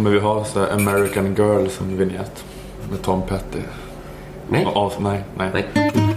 Kommer vi ha så American Girl som vignett med Tom Petty? Nej. Av, nej, nej. Nej.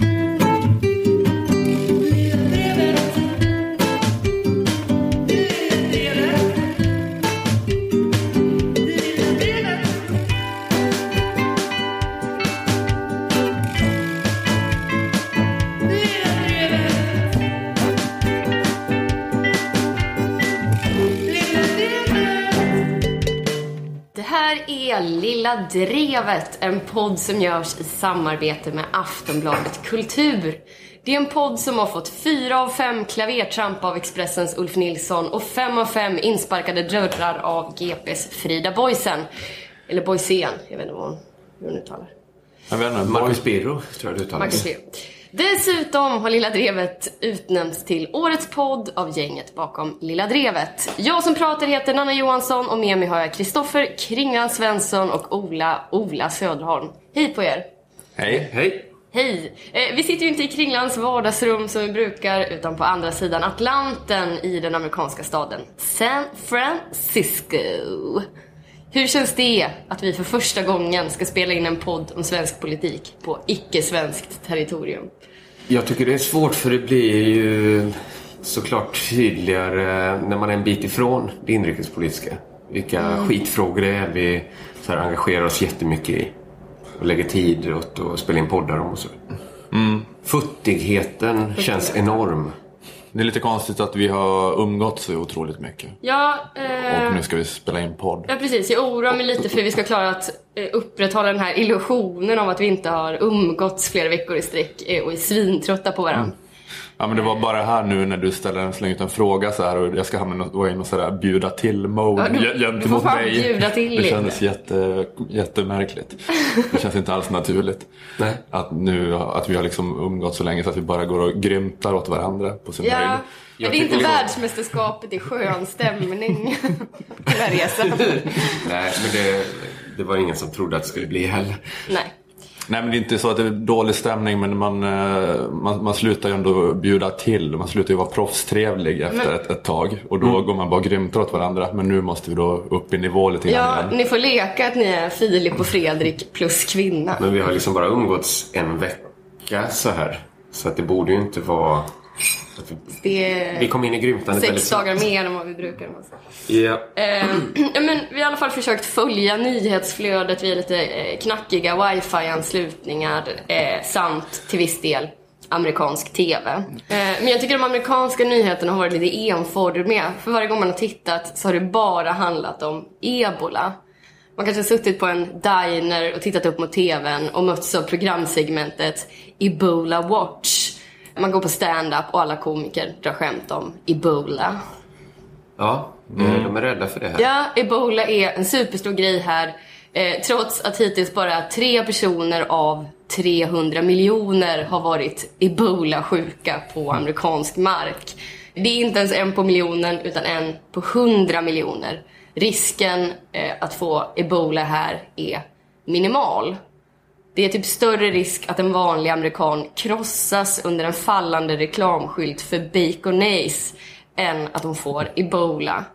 Drevet, en podd som görs i samarbete med Aftonbladet Kultur. Det är en podd som har fått fyra av fem klavertramp av Expressens Ulf Nilsson och fem av fem insparkade dörrar av GPs Frida Boysen. Eller Boysen, jag vet inte vad hon, hur hon uttalar. Jag vet inte. Marcus Birro, tror jag du uttalar Marcus det. Birro. Dessutom har Lilla Drevet utnämnts till Årets podd av gänget bakom Lilla Drevet. Jag som pratar heter Nanna Johansson och med mig har jag Kristoffer Kringlan Svensson och Ola Ola Söderholm. Hej på er! Hej. Hej. Hej! Eh, vi sitter ju inte i Kringlans vardagsrum som vi brukar utan på andra sidan Atlanten i den amerikanska staden San Francisco. Hur känns det att vi för första gången ska spela in en podd om svensk politik på icke-svenskt territorium? Jag tycker det är svårt för det blir ju såklart tydligare när man är en bit ifrån det inrikespolitiska. Vilka skitfrågor det är vi så här, engagerar oss jättemycket i. Och lägger tid åt att spela in poddar om och så. Futtigheten känns enorm. Det är lite konstigt att vi har umgåtts så otroligt mycket. Ja, eh, Och nu ska vi spela in podd. ja precis. Jag oroar mig lite för vi ska klara att eh, upprätthålla den här illusionen av att vi inte har umgåtts flera veckor i sträck eh, och är svintrötta på varandra. Ja men det var bara här nu när du ställer en, slänger ut en fråga så här och jag ska hamna vara i något sådär bjuda till mode Ja, du- ge- du får gentemot fan dig. bjuda till det kändes jätte, jättemärkligt. Det känns inte alls naturligt. Nej. Att, nu, att vi har liksom umgått så länge så att vi bara går och grymtar åt varandra på sin Ja, höjd. ja, Jag det är inte det- världsmästerskapet i skön stämning på den här resan. Nej, men det, det var ingen som trodde att det skulle bli heller. Nej. Nej men det är inte så att det är dålig stämning men man, eh, man, man slutar ju ändå bjuda till. Man slutar ju vara proffstrevlig efter Men- ett, ett tag. Och då går man bara och grymtar åt varandra. Men nu måste vi då upp i nivå lite grann Ja, igen. ni får leka att ni är Filip och Fredrik plus kvinna. Men vi har liksom bara umgåtts en vecka så här. Så att det borde ju inte vara... Det Vi kom in i väldigt sex dagar mer än vad vi brukar. Ja. Eh, men vi har i alla fall försökt följa nyhetsflödet via lite eh, knackiga wifi-anslutningar eh, samt till viss del amerikansk TV. Eh, men jag tycker de amerikanska nyheterna har varit lite enformiga. För varje gång man har tittat så har det bara handlat om ebola. Man kanske har suttit på en diner och tittat upp mot TVn och mötts av programsegmentet Ebola Watch. Man går på stand-up och alla komiker drar skämt om ebola. Ja, eh, de är rädda för det här. Ja, ebola är en superstor grej här. Eh, trots att hittills bara tre personer av 300 miljoner har varit ebola-sjuka på amerikansk mark. Det är inte ens en på miljonen utan en på 100 miljoner. Risken eh, att få ebola här är minimal. Det är typ större risk att en vanlig amerikan krossas under en fallande reklamskylt för baconaise än att hon får ebola.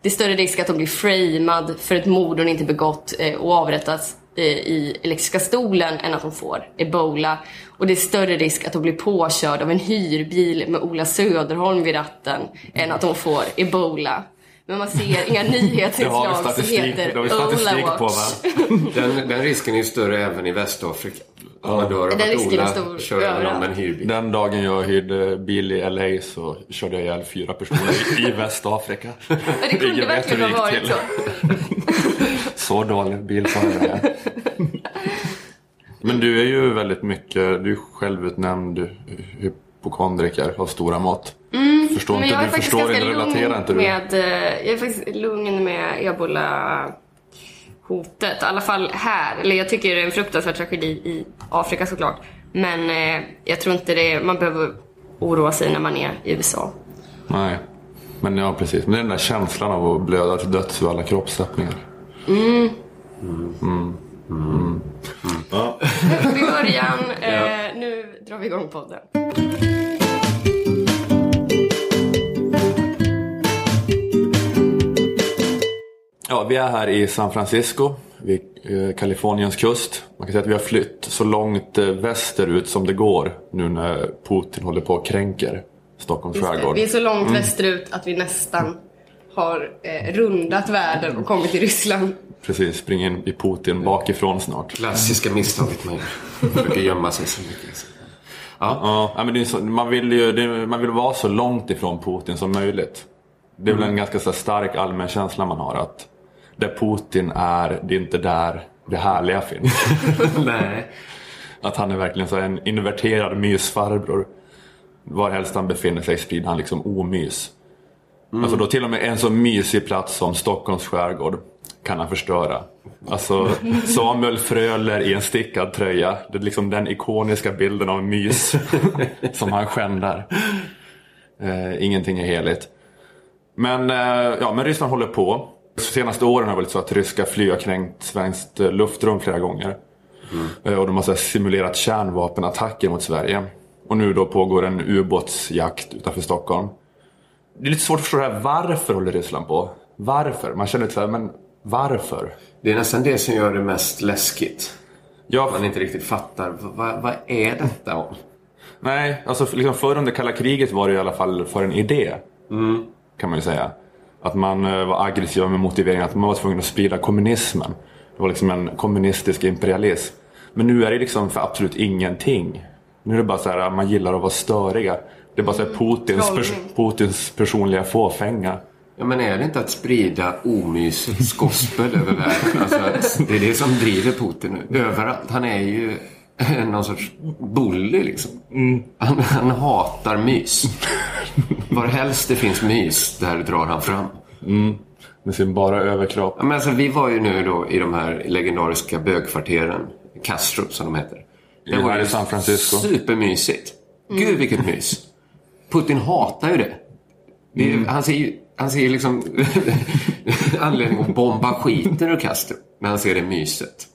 Det är större risk att hon blir framad för ett mord hon inte begått eh, och avrättas eh, i elektriska stolen än att hon får ebola. Och det är större risk att hon blir påkörd av en hyrbil med Ola Söderholm vid ratten än att hon får ebola. Men man ser inga Det nyhetsinslag som heter det har vi statistik Ola på Watch. va? Den, den risken är ju större även i Västafrika. Om man dör av Den att risken är Ola stor kör över med en hyrbil. Den dagen jag hyrde bil i LA så körde jag ihjäl fyra personer i Västafrika. Ja, det kunde hur verkligen det ha varit till. så. Så dålig bilförare är jag. Men du är ju väldigt mycket, du är självutnämnd hypokondriker av stora mått. förstår Mm, Men inte, jag du förstår inte, relaterar inte du? med, eh, jag är faktiskt lugn med ebola hotet. I alla fall här. Eller jag tycker det är en fruktansvärd tragedi i Afrika såklart. Men eh, jag tror inte det, man behöver oroa sig när man är i USA. Nej. Men ja, precis. Men det är den där känslan av att blöda till döds ur alla kroppsöppningar. I början, eh, nu drar vi igång podden. Ja, vi är här i San Francisco, vid eh, Kaliforniens kust. Man kan säga att vi har flytt så långt eh, västerut som det går nu när Putin håller på och kränker Stockholms skärgård. Vi är så långt västerut att vi nästan har eh, rundat världen och kommit till Ryssland. Precis, springer in i Putin bakifrån snart. Klassiska misstaget man gör. Försöker gömma sig så mycket. Ja, ja, men så, man, vill ju, det, man vill vara så långt ifrån Putin som möjligt. Det är väl en ganska stark allmän känsla man har att där Putin är, det är inte där det härliga finns. Nej. Att han är verkligen så en inverterad mysfarbror. Varhelst han befinner sig sprider han liksom omys. Alltså då till och med en så mysig plats som Stockholms skärgård kan han förstöra. Alltså Samuel Fröler i en stickad tröja. Det är liksom den ikoniska bilden av mys som han skändar. Eh, ingenting är heligt. Men, eh, ja, men Ryssland håller på. De senaste åren har det varit så att ryska flyg har kränkt svenskt eh, luftrum flera gånger. Eh, Och de har så här simulerat kärnvapenattacker mot Sverige. Och nu då pågår en ubåtsjakt utanför Stockholm. Det är lite svårt att förstå det här. Varför håller Ryssland på? Varför? Man känner lite så här, men varför? Det är nästan det som gör det mest läskigt. Ja, Man inte riktigt fattar. Vad, vad är detta om? nej, alltså liksom förr under kalla kriget var det i alla fall för en idé. Kan man ju säga. Att man eh, var aggressiv med motiveringen att man var tvungen att sprida kommunismen. Det var liksom en kommunistisk imperialism. Men nu är det liksom för absolut ingenting. Nu är det bara så här, man gillar att vara störiga. Det är bara så här Putins, pers-. Putins personliga fåfänga. Ja, men är det inte att sprida omysets gospel över världen? Alltså, det är det som driver Putin nu. Överallt. Han är ju någon sorts bully liksom. Han, han hatar mys. Var helst det finns mys, där drar han fram. Med sin bara överkropp. Ja, men alltså, vi var ju nu då i de här legendariska bögkvarteren, Castro som de heter. I här i San Francisco. Supermysigt. Gud vilket mys. Putin hatar ju det. det är, Han ser ju han ser liksom anledning att bomba skiten ur Castro när han ser det myset.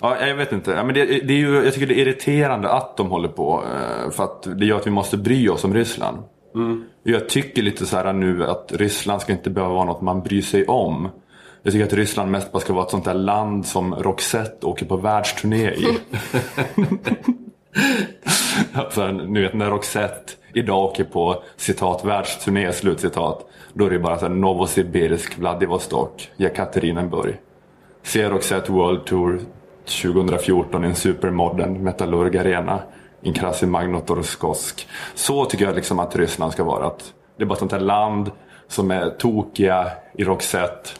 Ja, jag vet inte. Ja, men det, det är ju, jag tycker det är irriterande att de håller på. eh, För att det gör att vi måste bry oss om Ryssland. Jag tycker lite så här nu att Ryssland ska inte behöva vara något man bryr sig om. Jag tycker att Ryssland mest bara ska vara ett sånt där land som Roxette åker på världsturné i. alltså, ni vet när Roxette idag åker på citat världsturné, slutcitat. Då är det bara så här Novosibirsk, Vladivostok, Jekaterinburg. Se Roxette World Tour 2014 i en supermodern Metallurg Arena. In en Magnotorskosk. Så tycker jag liksom att Ryssland ska vara. Att det är bara ett sånt här land som är tokiga i Roxette.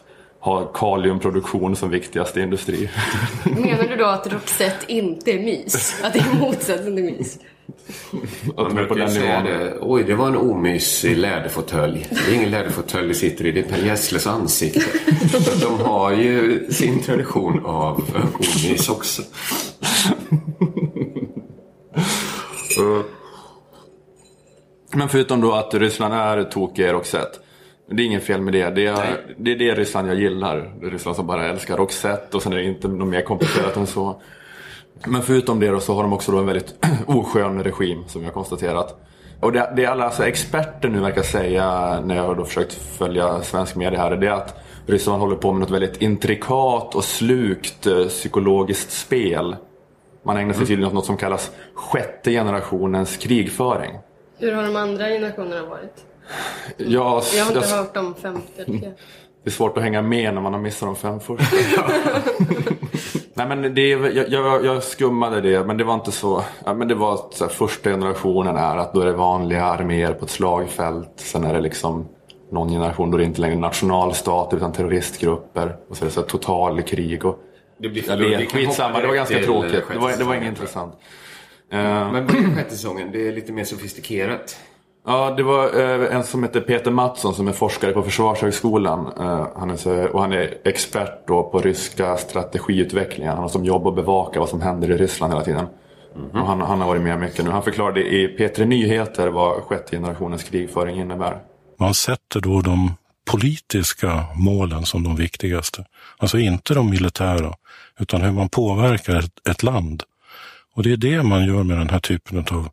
Har kaliumproduktion som viktigaste industri. Menar du då att Roxette inte är mys? Att det är motsatsen till mys? Är på den säga det. Oj, det var en omysig läderfåtölj. Det är ingen läderfåtölj vi sitter i, det är Per Gessles ansikte. De har ju sin tradition av omys också. Men förutom då att Ryssland är tokiga i Roxette. Det är inget fel med det. Det är, det är det Ryssland jag gillar. Ryssland som bara älskar Roxette och sen är det inte något mer komplicerat än så. Men förutom det då så har de också då en väldigt oskön regim som jag konstaterat. Och det, det alla alltså experter nu verkar säga när jag har då försökt följa svensk media här. Det är att Ryssland håller på med något väldigt intrikat och slukt eh, psykologiskt spel. Man ägnar sig tydligen åt något som kallas sjätte generationens krigföring. Hur har de andra generationerna varit? Jag, Jag har inte jag, hört om femte. Det är svårt att hänga med när man har missat de fem första. Nej men det är, jag, jag, jag skummade det men det var inte så. Ja, men det var att så här, första generationen är att då är det vanliga arméer på ett slagfält. Sen är det liksom någon generation då det är inte längre nationalstater utan terroristgrupper. Och så är det så här, total krig. Och, Det blir jag vet, skitsamma, det var ganska tråkigt. Det var, det var inget intressant. Eh, Men är sjätte säsongen? Det är lite mer sofistikerat. Ja, det var eh, en som heter Peter Mattsson som är forskare på Försvarshögskolan. Eh, han är och han är expert då på ryska strategiutvecklingar. Han har som jobb att bevaka vad som händer i Ryssland hela tiden. Och han, han har varit med mycket nu. Han förklarade i P3 Nyheter vad sjätte generationens krigföring innebär. Man sätter då de politiska målen som de viktigaste. Alltså inte de militära, utan hur man påverkar ett, ett land. Och det är det man gör med den här typen av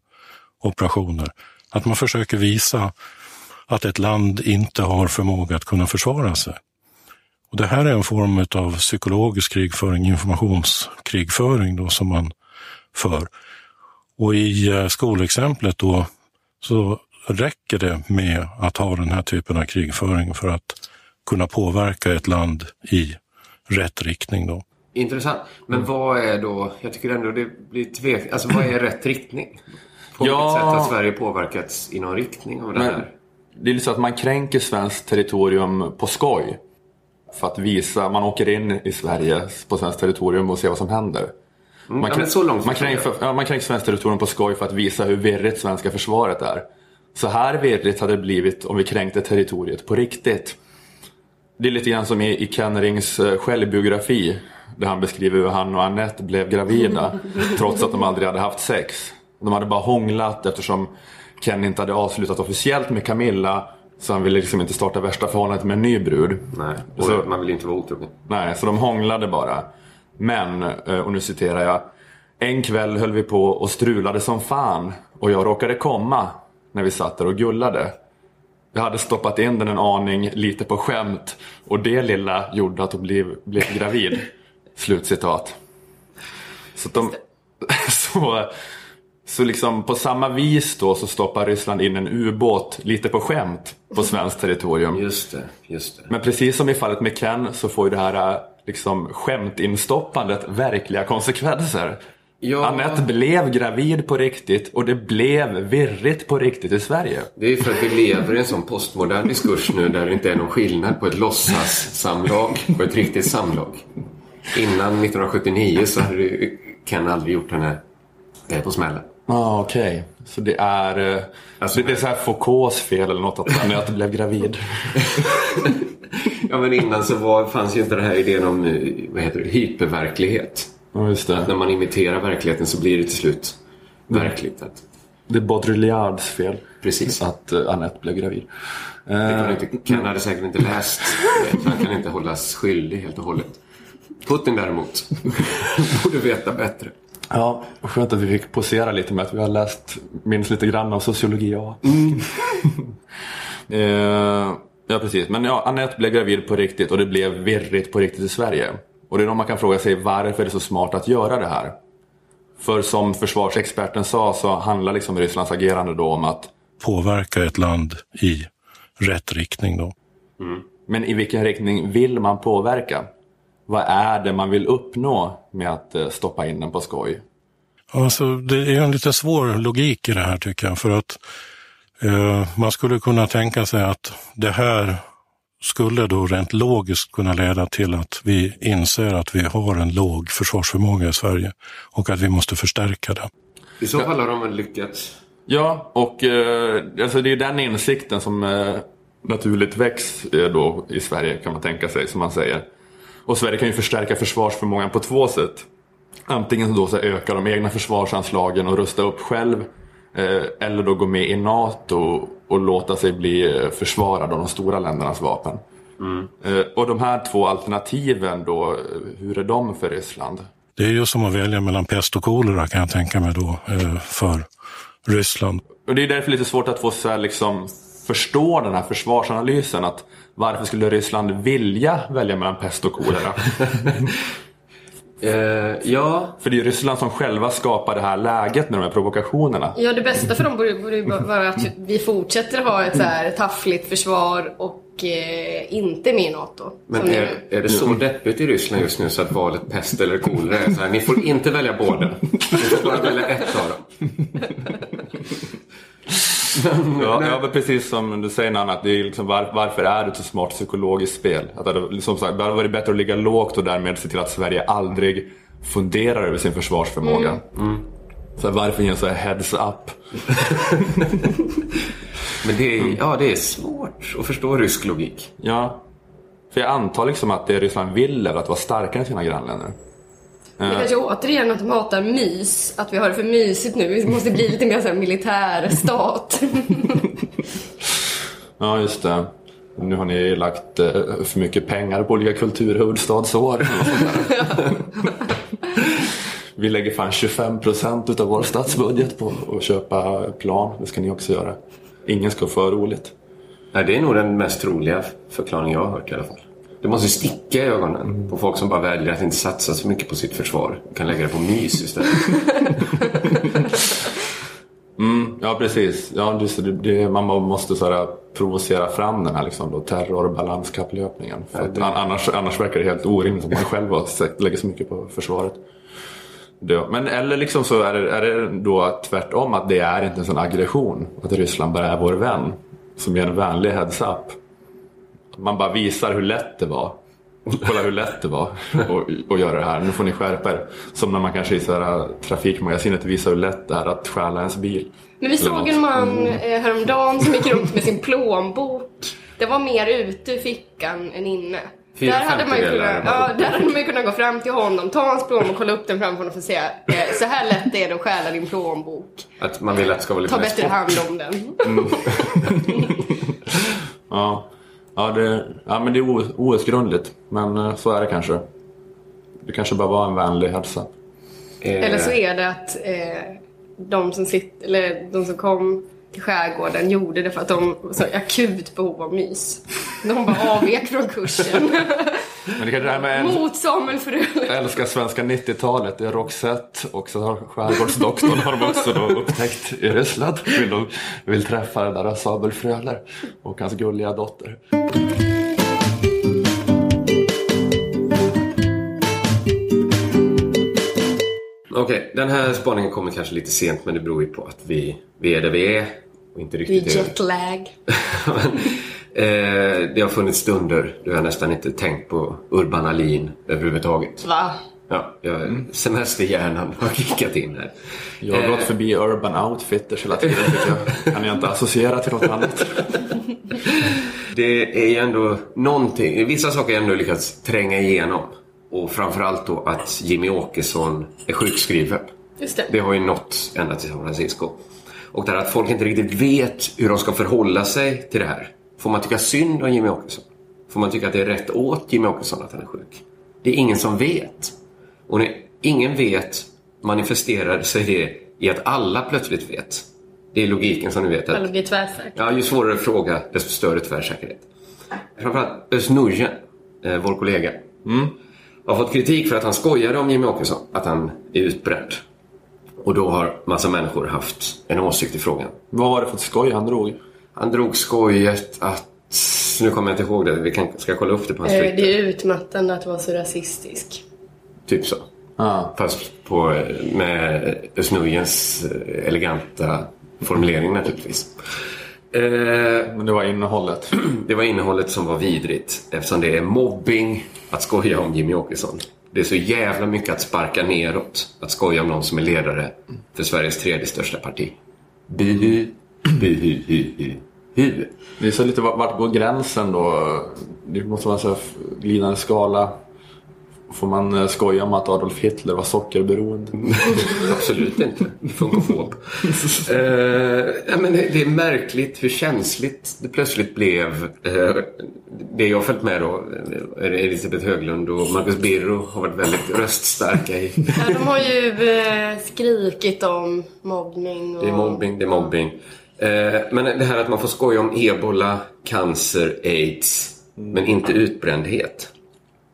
operationer. Att man försöker visa att ett land inte har förmåga att kunna försvara sig. Och det här är en form av psykologisk krigföring, informationskrigföring då som man för. Och i eh, skolexemplet då så räcker det med att ha den här typen av krigföring för att kunna påverka ett land i rätt riktning. Då. Intressant. Men vad är då, jag tycker ändå det blir tvek, alltså vad är rätt riktning? På Ja. vilket sätt har Sverige påverkats i någon riktning av det Men här? det är lite så att man kränker svenskt territorium på skoj. För att visa, man åker in i Sverige på svenskt territorium och ser vad som händer. Man, ja, men så långt man, kränker, jag. ja, man kränker svenskt territorium på skoj för att visa hur virrigt svenska försvaret är. Så här virrigt hade det blivit om vi kränkte territoriet på riktigt. Det är lite grann som i, i Ken Rings eh, självbiografi. Där han beskriver hur han och Annette blev gravida trots att de aldrig hade haft sex. De hade bara hånglat eftersom Ken inte hade avslutat officiellt med Camilla. Så han ville liksom inte starta värsta förhållandet med en ny brud. Nej, och Så- man vill inte vara otrogen. Nej, så de hånglade bara. Men, eh, och nu citerar jag. En kväll höll vi på och strulade som fan och jag råkade komma när vi satt där och gullade. Jag hade stoppat in den en aning lite på skämt och det lilla gjorde att hon blev, blev gravid. Slutcitat. Så, att de, så, så liksom på samma vis då så stoppar Ryssland in en ubåt lite på skämt på svenskt territorium. Just det, just det. Men precis som i fallet med Ken så får ju det här äh, liksom, skämtinstoppandet verkliga konsekvenser. Ja. Anette blev gravid på riktigt och det blev virrigt på riktigt i Sverige. Det är för att vi lever i en sån postmodern diskurs nu där det inte är någon skillnad på ett låtsassamlag och ett riktigt samlag. Innan 1979 så hade Ken aldrig gjort henne eh, på smällen. Ah, Okej, så det är, äh, Alltså- det, det är så här Foucaults fel eller något att Anette blev gravid. Ja men innan så var, fanns ju inte den här idén om eh, vad heter det, hyperverklighet. Ja, just det. När man imiterar verkligheten så blir det till slut verkligt. Att, Det är Baudrillards fel. Precis. Att äh, Anette blev gravid. Eh, inte, Ken hade säkert inte läst. eh, Han kan inte hållas skyldig helt och hållet. Putin däremot borde veta bättre. Ja, och skönt att vi fick posera lite med att vi har läst minst lite grann av sociologi A. eh, ja, precis. Men ja, Anette blev gravid på riktigt och det blev virrigt på riktigt i Sverige. Och det är då man kan fråga sig varför är det så smart att göra det här? För som försvarsexperten sa så handlar liksom Rysslands agerande då om att Påverka ett land i rätt riktning då. men i vilken riktning vill man påverka? Vad är det man vill uppnå med att eh, stoppa in den på skoj? Alltså, det är en lite svår logik i det här tycker jag. För att eh, man skulle kunna tänka sig att det här skulle då rent logiskt kunna leda till att vi inser att vi har en låg försvarsförmåga i Sverige och att vi måste förstärka den. I så fall har de väl lyckats. Ja, och eh, alltså det är den insikten som eh, naturligt väcks eh, då i Sverige kan man tänka sig, som man säger. Och Sverige kan ju förstärka försvarsförmågan på två sätt. Antingen då så öka de egna försvarsanslagen och rusta upp själv. Eh, eller då gå med i NATO och låta sig bli eh, försvarad av de stora ländernas vapen. Eh, och de här två alternativen då, hur är de för Ryssland? Det är ju som att välja mellan pest och kolera kan jag tänka mig då för Ryssland. Och det är därför lite svårt att få så här liksom förstå den här försvarsanalysen. Att varför skulle Ryssland vilja välja mellan pest och kolera? Eh, ja, För det är ju Ryssland som själva skapar det här läget med de här provokationerna. Ja, det bästa för dem borde, borde vara att vi fortsätter ha ett så här taffligt försvar och eh, inte med i NATO. men är, är det så deppigt i Ryssland just nu så att valet pest eller kolera är så här, ni får inte välja båda. Ni får bara välja ett av dem. Ja, ja men precis som du säger Nanna, att det är liksom var, varför är det ett så smart psykologiskt spel? Att det, så här, det hade varit bättre att ligga lågt och därmed se till att Sverige aldrig funderar över sin försvarsförmåga. Så här, varför ge en så här heads up? Men det är, ja, det är svårt att förstå rysk logik. Ja, för jag antar liksom att det Ryssland vill är att vara starkare än sina grannländer. Det kanske återigen att de hatar mys, att vi har det för mysigt nu. Vi måste bli lite mer så här militär stat. Ja, just det. Nu har ni lagt eh, för mycket pengar på olika kulturhuvudstadsår. Vi lägger fan 25% utav vår statsbudget på att köpa plan. Det ska ni också göra. Ingen ska få för roligt. Nej, det är nog den mest troliga förklaringen jag har hört i alla fall. Det måste sticka i ögonen på folk som bara väljer att inte satsa så mycket på sitt försvar. Kan lägga det på mys istället. Ja, precis. Ja, det, det, man måste så här, provocera fram den här liksom, då. För att, annars, annars verkar det helt orimligt att man själv lägger så mycket på försvaret. Det, men eller liksom så är det, är det då tvärtom att det är inte en sån aggression. Att Ryssland bara är vår vän. Som ger en vänlig heads-up. Man bara visar hur lätt det var. Kolla hur lätt det var att- att göra det här. Nu får ni skärpa er. Som när man kanske i så här, trafikmagasinet visar hur lätt det är att stjäla ens bil. Men vi såg en man eh, häromdagen som gick runt med sin plånbok. Det var mer ute i fickan än inne. Där hade, man ju kunnat, ja, där hade man ju kunnat gå fram till honom, ta hans plånbok, kolla upp den framför honom och säga eh, så här lätt är det att stjäla din plånbok. Att man vill att det ska vara lite Ta bättre sport. hand om den. Ja, ja, det, ja men det är outgrundligt. Men eh, så är det kanske. Det kanske bara var en vänlig hälsa. Eh, Eller så är det att eh, de, som sitt, eller de som kom skärgården gjorde det för att de var så akut behov av mys. De bara avvek från kursen. Men det kanske är med Mot Samuel Fröler. älskar svenska 90-talet. Det är Roxette och så har Skärgårdsdoktorn har de också då upptäckt i Ryssland. Vill, de, vill träffa den där Sabel Fröler och hans gulliga dotter. Okej, den här spaningen kommer kanske lite sent men det beror ju på att vi, vi är där vi är. Och inte Det riktigt är jetlag. eh, det har funnits stunder då jag nästan inte tänkt på Urban Alin överhuvudtaget. Va? Ja, jag, semesterhjärnan har kickat in här. Jag har gått förbi Urban Outfitters hela tiden. Jag kan jag inte associera till något annat. Det är ju ändå någonting, vissa saker har jag ändå lyckats tränga igenom. Och framförallt då att Jimmy Åkesson är sjukskriven. Just det. Det har ju nått ända till San Francisco. Och där att folk inte riktigt vet hur de ska förhålla sig till det här. Får man tycka synd om Jimmy Åkesson? Får man tycka att det är rätt åt Jimmy Åkesson att han är sjuk? Det är ingen som vet. Och när ingen vet manifesterar sig det i att alla plötsligt vet. Det är logiken som ni vet. Att Eller blir tvärsäker. Ja, ju svårare fråga, desto större tvärsäkerhet. Framförallt Özz eh, vår kollega, har fått kritik för att han skojade om Jimmy Åkesson, att han är utbränd. Och då har massa människor haft en åsikt i frågan. Vad var det för skoj han drog? Han drog skojet att... Nu kommer jag inte ihåg det. Vi kan, ska kolla upp det på hans Eh, Twitter? Det är utmattande att vara så rasistisk. Typ så. Ah. Fast på, med Özz eh, eleganta formulering naturligtvis. Eh, Men det var innehållet. Det var innehållet som var vidrigt eftersom det är mobbing att skoja om Jimmy Åkesson. Det är så jävla mycket att sparka neråt att skoja om någon som är ledare för Sveriges tredje största parti. Buhu, buhu, hu, hu, hu. Det är så lite vart, går gränsen då? Det måste vara en glidande skala. Får man eh, skoja om att Adolf Hitler var sockerberoende? Absolut inte. Funkofob. eh, men det, är märkligt hur känsligt det plötsligt blev. Eh, det jag har följt med då, eh, Elisabeth Höglund och Marcus Birro har varit väldigt röststarka i Ja, de har ju eh, skrikit om mobbning och... Det är mobbing, det är mobbing. Eh, men det här att man får skoja om ebola, cancer, aids, men inte utbrändhet.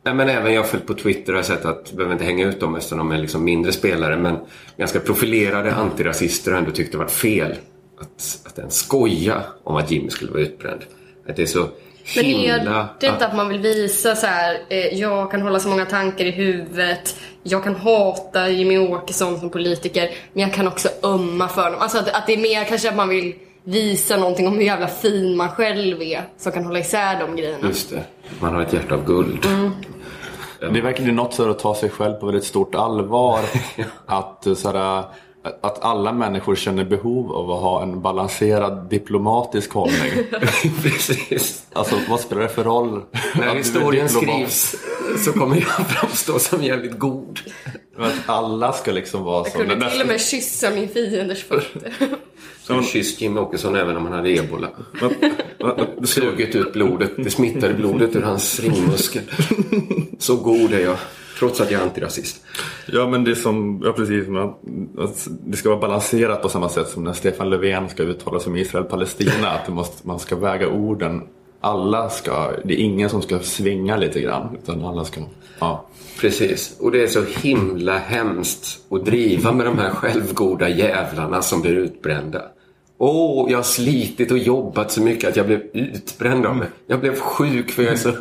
Nej, men även jag har följt på Twitter och har sett att, behöver inte hänga ut dem eftersom de är liksom mindre spelare, men ganska profilerade antirasister har ändå tyckt det varit fel att, att ens skoja om att Jimmy skulle vara utbränd. Att det är så Men är det inte att man vill visa så här, eh, jag kan hålla så många tankar i huvudet, jag kan hata Jimmy Åkesson som politiker, men jag kan också ömma för honom. Alltså att, att det är mer kanske att man vill visa någonting om hur jävla fin man själv är, som kan hålla isär de grejerna. Just det, man har ett hjärta av guld. Det är verkligen något så att ta sig själv på väldigt stort allvar. att, eh, så här, att alla människor känner behov av att ha en balanserad diplomatisk hållning. Precis. Alltså vad spelar det för roll? När historien skrivs så kommer jag framstå som jävligt god. Att alla ska liksom vara Jag som... kunde den där- till och med kyssa min fienders fötter. Som kysst Jimmy Åkesson även om han hade ebola. Sugit ut blodet. Det smittade blodet ur hans ringmuskel. Så god är jag. Trots att jag är antirasist. Ja men det är som, ja precis det ska vara balanserat på samma sätt som när Stefan Löfven ska uttala sig om Israel-Palestina. Att måste, man ska väga orden alla ska, det är ingen som ska svinga lite grann. Utan alla ska, ja. Precis. Och det är så himla hemskt att driva med de här självgoda jävlarna som blir utbrända. Åh, oh, jag har slitit och jobbat så mycket att jag blev utbränd av det. Jag blev sjuk för jag är så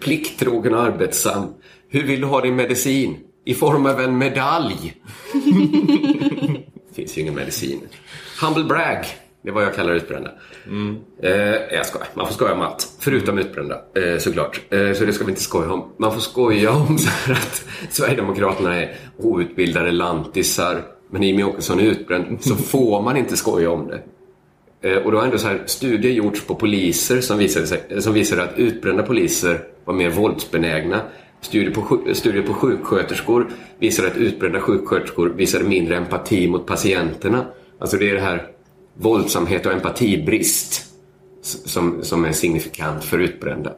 plikttrogen och arbetsam. Hur vill du ha din medicin? I form av en medalj. det finns ju ingen medicin. Humble brag. Det är vad jag kallar utbrända. Mm. Eh, jag skojar. Man får skoja om allt. Förutom utbrända, eh, såklart. Eh, så det ska vi inte skoja om. Man får skoja om så att Sverigedemokraterna är outbildade lantisar. Men Jimmie Åkesson är utbränd. Så får man inte skoja om det. Eh, och då har ändå så här studier gjorts på poliser som visade, sig, som visade att utbrända poliser var mer våldsbenägna. Studier på, studier på sjuksköterskor visade att utbrända sjuksköterskor visade mindre empati mot patienterna. Alltså det är det här våldsamhet och empatibrist som, som är signifikant för utbrända.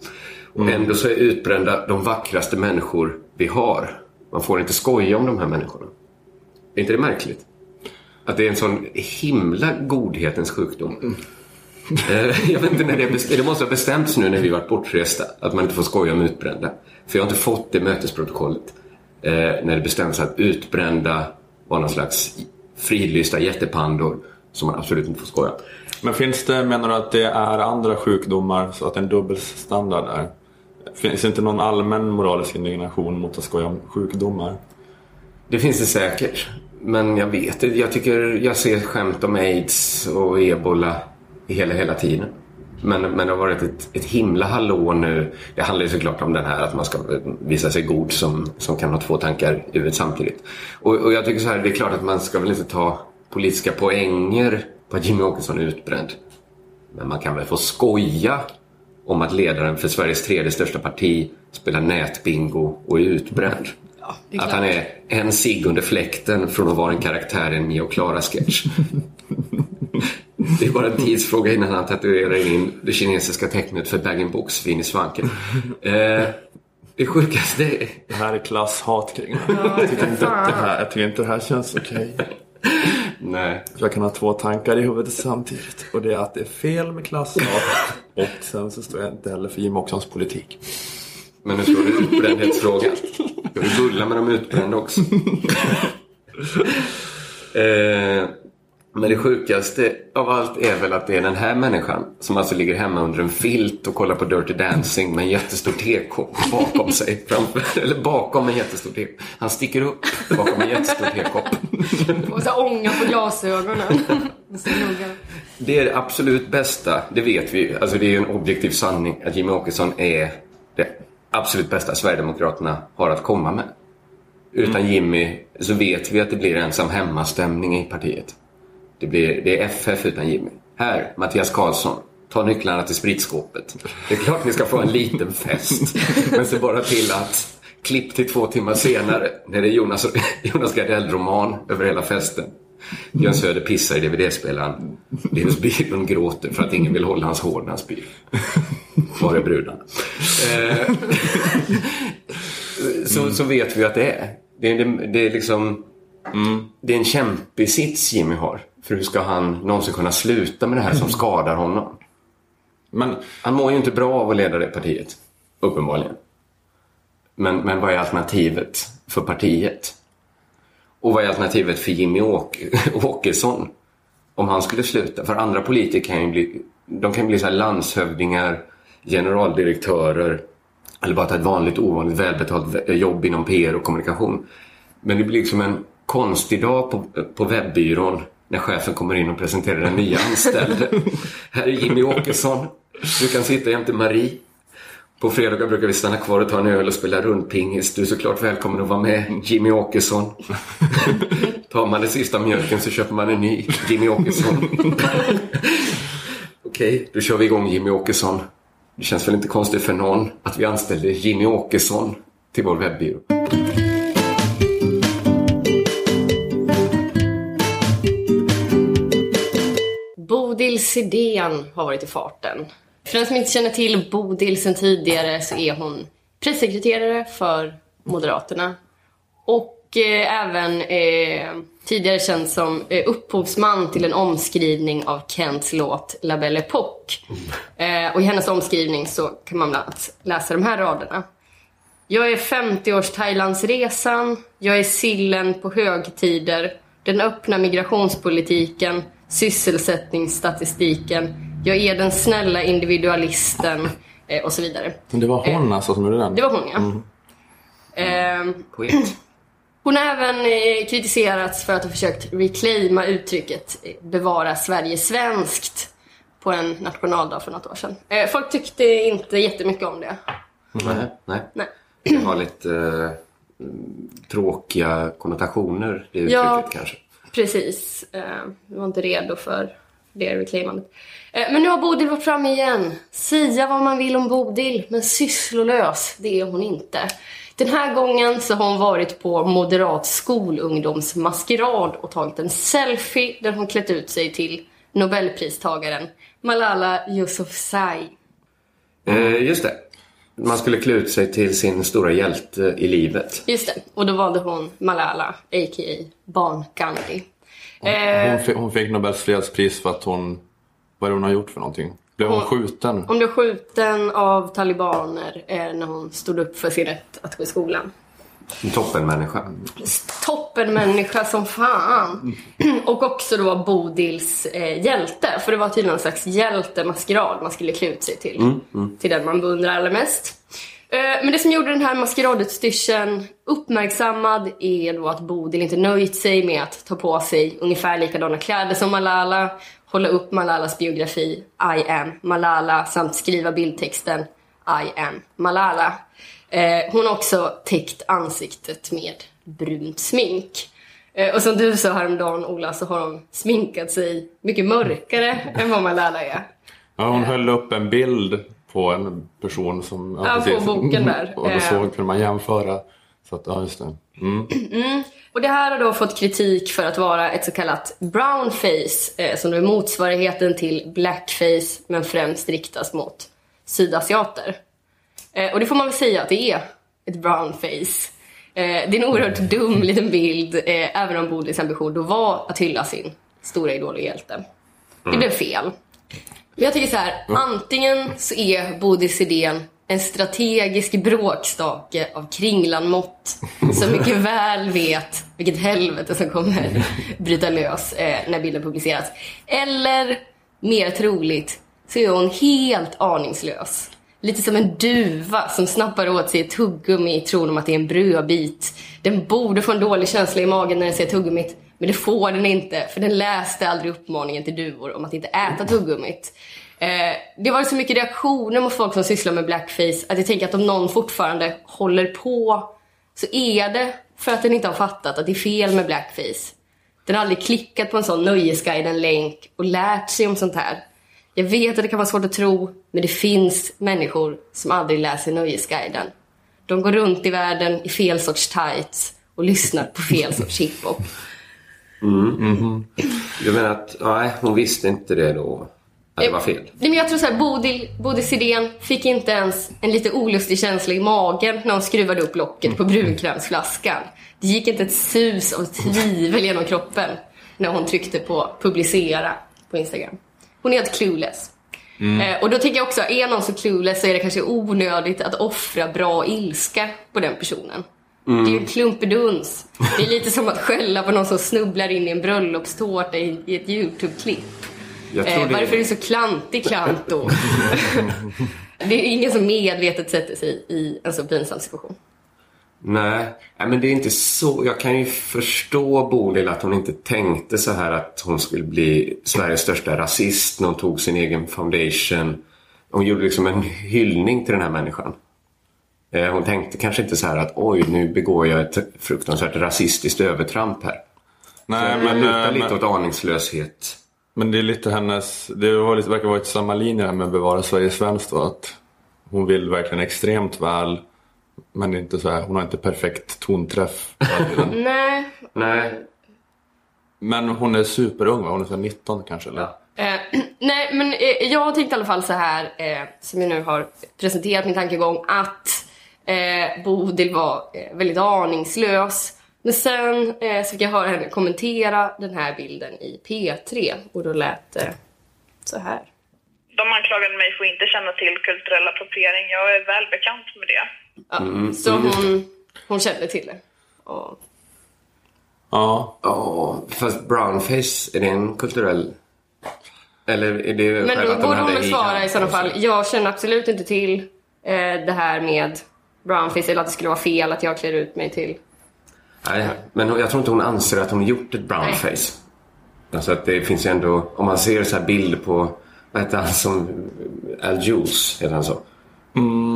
Och mm. ändå så är utbrända de vackraste människor vi har. Man får inte skoja om de här människorna. Är inte det märkligt? Att det är en sån himla godhetens sjukdom. Mm. Eh, jag vet inte när det, det måste ha bestämts nu när vi varit bortresta att man inte får skoja om utbrända. För jag har inte fått det mötesprotokollet. Eh, när det bestäms att utbrända var någon slags fridlysta jättepandor som man absolut inte får skoja. Men finns det, menar du att det är andra sjukdomar så att det är en dubbelstandard där? Finns det inte någon allmän moralisk indignation mot att skoja om sjukdomar? Det finns det säkert. Men jag vet inte. Jag tycker jag ser skämt om aids och ebola hela, hela tiden. Men, men det har varit ett, ett himla hallå nu. Det handlar ju såklart om den här att man ska visa sig god som, som kan ha två tankar i huvudet samtidigt. Och, och jag tycker så här, det är klart att man ska väl inte ta politiska poänger på att Jimmy Åkesson är utbränd. Men man kan väl få skoja om att ledaren för Sveriges tredje största parti spelar nätbingo och är utbränd. Ja, är att han är en sig under fläkten från att vara en karaktär i en Mio Klara-sketch. Det är bara en tidsfråga innan han tatuerar in det kinesiska tecknet för bag-in-box-vin i svanken. Eh, det sjukaste är... Det här är klasshat kring ja, jag, tycker inte det här, jag tycker inte det här känns okej. Okay. Nej. Jag kan ha två tankar i huvudet samtidigt. Och det är att det är fel med klasshat. och sen så står jag inte heller för Jimmie Åkessons politik. Men nu står det utbrändhetsfrågan. Jag vill bulla med de utbrända också. eh, men det sjukaste av allt är väl att det är den här människan som alltså ligger hemma under en filt och kollar på Dirty Dancing med en jättestor tekopp bakom sig. Framför, eller bakom en jättestor tekopp. Han sticker upp bakom en jättestor tekopp. Och så ånga på glasögonen. det är det absolut bästa, det vet vi Alltså det är ju en objektiv sanning att Jimmie Åkesson är det absolut bästa Sverigedemokraterna har att komma med. Utan mm. Jimmy så vet vi att det blir ensam hemmastämning i partiet. Det, blir, det är FF utan Jimmy. Här, Mattias Karlsson. Ta nycklarna till spritskåpet. Det är klart ni ska få en liten fest. Men se bara till att klipp till två timmar senare när det är Jonas, Jonas Gardell-roman över hela festen. Björn Söder pissar i DVD-spelaren. Linus Bylund gråter för att ingen vill hålla hans hår när han spyr. Var är brudarna? Eh, så, så vet vi att det är. Det är, det, det är liksom... Mm. Det är en kämpig sits Jimmy har. För hur ska han någonsin kunna sluta med det här som skadar honom? Men han mår ju inte bra av att leda det partiet. Uppenbarligen. Men, men vad är alternativet för partiet? Och vad är alternativet för Jimmy Åk Åkesson? Om han skulle sluta. För andra politiker kan ju bli, de kan bli så landshövdingar, generaldirektörer eller bara ta ett vanligt ovanligt välbetalt jobb inom PR och kommunikation. Men det blir liksom en konstig dag på, på webbyrån när chefen kommer in och presenterar den nya anställde. Här är Jimmy Åkesson. Du kan sitta jämte Marie. På fredagar brukar vi stanna kvar och ta en öl och spela rundpingis. Du är såklart välkommen att vara med, Jimmy Åkesson. Tar man den sista mjölken så köper man en ny, Jimmy Åkesson. Okej, okay, då kör vi igång Jimmy Åkesson. Det känns väl inte konstigt för någon att vi anställde Jimmy Åkesson till vår webbyrå. Bodil Sidén har varit i farten. För den som inte känner till Bodil sedan tidigare så är hon pressekreterare för Moderaterna. Och och eh, även eh, tidigare känd som eh, upphovsman till en omskrivning av Kents låt La Belle Époque. Eh, och i hennes omskrivning så kan man bland annat läsa de här raderna. Jag är 50-års Thailandsresan, jag är sillen på högtider, den öppna migrationspolitiken, sysselsättningsstatistiken, jag är den snälla individualisten eh, och så vidare. Men det var hon alltså som gjorde den? Det var hon ja. Ehm, Poet. hon har även eh, kritiserats för att ha försökt reclaima uttrycket eh, bevara Sverige svenskt på en nationaldag för något år sedan. Eh, folk tyckte inte jättemycket om det. Nej, nej. Nej. Det har lite eh, mm, tråkiga konnotationer, det uttrycket Ja. kanske. Precis. Eh, Vi var inte redo för det reclaimandet. Eh, men nu har Bodil varit framme igen. Sia vad man vill om Bodil, men sysslolös, det är hon inte. Den här gången så har hon varit på moderat skolungdomsmaskerad och tagit en selfie där hon klätt ut sig till Nobelpristagaren Malala Yousafzai. Eh, just det. Man skulle klä ut sig till sin stora hjälte i livet. Just det, och då valde hon Malala, a.k.a. Barn-Gandhi. Eh, Hon, fick, hon fick Nobels fredspris för att hon... Vad är det hon har gjort för någonting? Blev hon Hon- skjuten? Hon blev skjuten av talibaner eh, när hon stod upp för sin rätt att gå i skolan. En toppenmänniska. Toppenmänniska som fan! Och också då Bodils eh, hjälte. För det var tydligen någon slags hjältemaskerad man skulle klä ut sig till. Till den man beundrar allra mest. Eh, Men det som gjorde den här maskeradutstyrseln uppmärksammad är då att Bodil inte nöjt sig med att ta på sig ungefär likadana kläder som Malala, hålla upp Malalas biografi I am Malala samt skriva bildtexten I am Malala. Eh, hon har också täckt ansiktet med brunt smink. Eh, och som du sa häromdagen Ola så har hon sminkat sig mycket mörkare än vad Malala är. Ja, hon höll upp en bild på en person som... Ja, på boken där. Och då Eh. såg, kunde man jämföra. Så att, ja, just det. Mm. Och det här har då fått kritik för att vara ett så kallat brownface, eh, som då är motsvarigheten till blackface, men främst riktas mot sydasiater. Eh, och det får man väl säga att det är ett brownface. Eh, det är en oerhört dum liten bild, eh, även om Bodils ambition då var att hylla sin stora idol och hjälte. Det blev fel. Men jag tycker så här, antingen så är Bodils idén en strategisk bråkstake av kringlanmått som mycket väl vet vilket helvete som kommer bryta lös eh, när bilden publiceras. Eller, mer troligt, så är hon helt aningslös. Lite som en duva som snappar åt sig ett tuggummi i tron om att det är en brödbit. Den borde få en dålig känsla i magen när den ser tuggummit, men det får den inte för den läste aldrig uppmaningen till duvor om att inte äta tuggummit. Eh, det har varit så mycket reaktioner mot folk som sysslar med blackface att jag tänker att om någon fortfarande håller på så är det för att den inte har fattat att det är fel med blackface. Den har aldrig klickat på en sån Nöjesguiden-länk och lärt sig om sånt här. Jag vet att det kan vara svårt att tro, men det finns människor som aldrig läser Nöjesguiden. De går runt i världen i fel sorts tights och lyssnar på fel sorts hiphop. Du menar att nej, hon visste inte det då? Att det var fel? Nej, men jag tror så här, Bodil, Bodils idén fick inte ens en lite olustig känsla i magen när hon skruvade upp locket på brunkrämsflaskan. Det gick inte ett sus av tvivel genom kroppen när hon tryckte på publicera på Instagram. Hon är helt clueless. Eh, och då tänker jag också, är någon så clueless så är det kanske onödigt att offra bra ilska på den personen. Det är ju klumpeduns. Det är lite som att skälla på någon som snubblar in i en bröllopstårta i, i ett YouTube-klipp. Eh, det- varför är du så klantig klant då? det är ingen som medvetet sätter sig i en så pinsam situation. Nej, men det är inte så. Jag kan ju förstå Bodil att hon inte tänkte så här att hon skulle bli Sveriges största rasist när hon tog sin egen foundation. Hon gjorde liksom en hyllning till den här människan. Eh, Hon tänkte kanske inte så här att oj, nu begår jag ett fruktansvärt rasistiskt övertramp här. Nej, Men, men, lutar eh, lite men, åt aningslöshet. men det är lite hennes... Det var lite, verkar vara ett samma linje här med att bevara Sverige svenskt. Att hon vill verkligen extremt väl. Men inte så här, hon har inte perfekt tonträff. Nej. Nej, Men hon är superung va? Hon är så här 19 kanske eller? Eh, nej, men eh, jag har tänkt i alla fall så här, eh, som jag nu har presenterat min tankegång, att eh, Bodil var eh, väldigt aningslös. Men sen eh, så fick jag höra henne kommentera den här bilden i P3 och då lät det så här. De anklagade mig för att inte känna till kulturell appropriering. Jag är väl bekant med det. Ja, så hon, hon kände till det. Och, Ja, Ja, fast brownface, är det en kulturell... Eller är det men då borde hon väl svara i sådana fall. Jag känner absolut inte till eh, det här med brownface eller att det skulle vara fel att jag klär ut mig till. Nej, men jag tror inte hon anser att hon har gjort ett brownface. Alltså att det finns ju ändå, om man ser så här bilder på, vad heter han som, Al Jules, heter han så?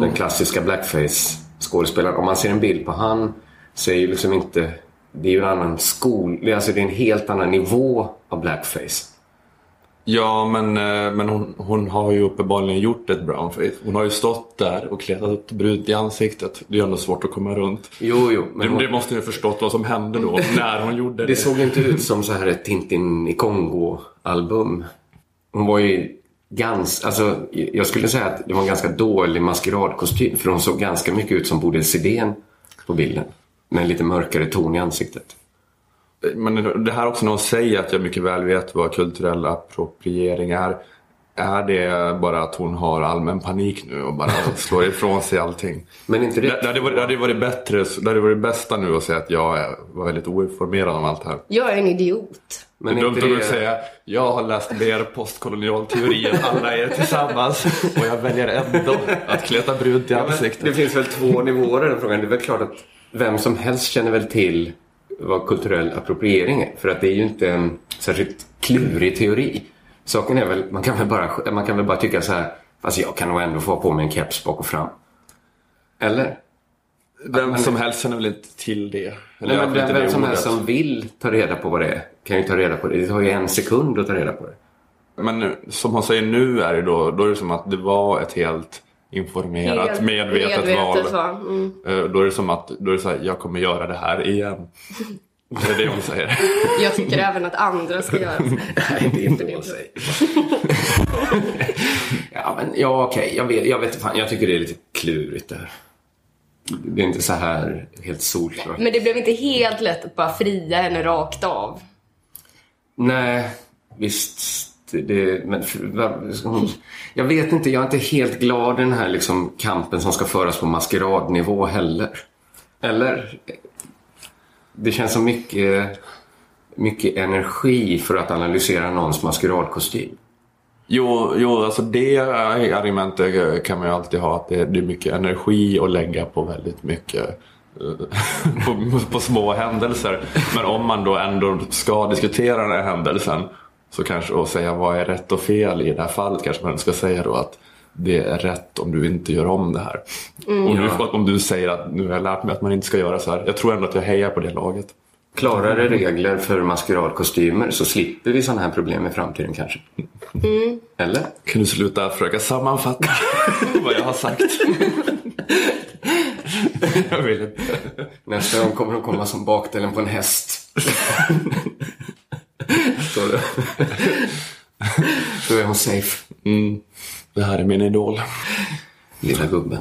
Den klassiska blackface skådespelaren. Om man ser en bild på han så är ju liksom inte, det är ju en annan skol, alltså det är en helt annan nivå av blackface. ja men, eh, men hon, hon har ju uppenbarligen gjort ett brownface. Hon har ju stått där och kletat brunt i ansiktet. Det är ju ändå svårt att komma runt. Jo, jo, men Det, hon, det måste ju ha förstått vad som hände då, när hon gjorde det. det såg inte ut som så här ett Tintin i Kongo-album. Hon var ju ganska, alltså jag skulle säga att det var en ganska dålig maskeradkostym för hon såg ganska mycket ut som Bodil Sidén på bilden. Med en lite mörkare ton i ansiktet. Men det här också när hon säger att jag mycket väl vet vad kulturell appropriering är. Är det bara att hon har allmän panik nu och bara slår ifrån sig allting? Men inte Det, det... det, hade varit, det hade varit bättre, det hade varit bästa nu att säga att jag är- var väldigt oinformerad om allt det här. Jag är en idiot. Men det är dumt inte att det... säga jag har läst mer postkolonial teori än alla er tillsammans och jag väljer ändå att kleta brunt i Ja, ansiktet. det finns väl två nivåer i den frågan. Det är väl klart att vem som helst känner väl till vad kulturell appropriering är. För att det är ju inte en särskilt klurig teori. Saken är väl, man kan väl bara, man kan väl bara tycka så här, fast jag kan nog ändå få på mig en keps bak och fram. Eller? Vem som helst känner väl inte till det. Eller Nej, men vem, inte vem det som ordet. helst som vill ta reda på vad det är kan ju ta reda på det. Det tar ju en sekund att ta reda på det. Men nu, som hon säger nu är det då, då är det som att det var ett helt informerat, Helt medvetet, val. va? Mm. Eh, Då är det som att, då är det så här, jag kommer göra det här igen. Det är det hon säger. Jag tycker även att andra ska göra så. Nej, det är inte vad hon säger. ja, men ja, okej. Jag, vet, jag vet fan. Jag tycker det är lite klurigt det här. Det är inte så här helt solklart. Men det blev inte helt lätt att bara fria henne rakt av. Nej, visst. Det, det, men jag vet inte, jag är inte helt glad i den här liksom, kampen som ska föras på maskeradnivå heller. Eller? Det känns som mycket, mycket energi för att analysera någons maskeradkostym. Jo, jo, alltså det argumentet kan man ju alltid ha. Att det, det är mycket energi att lägga på väldigt mycket eh, på, på små händelser. Men om man då ändå ska diskutera den här händelsen så kanske och säga vad är rätt och fel i det här fallet kanske man ska säga då att det är rätt om du inte gör om det här. Om, du, om du säger att nu har jag lärt mig att man inte ska göra så här. Jag tror ändå att jag hejar på det laget. Klarare regler för maskeradkostymer så slipper vi sådana här problem i framtiden kanske. Eller? Kan du sluta försöka sammanfatta vad jag har sagt? jag vill inte. Nästa gång kommer de komma som bakdelen på en häst. då, då är hon safe. Mm. Det här är min idol. Lilla gubben.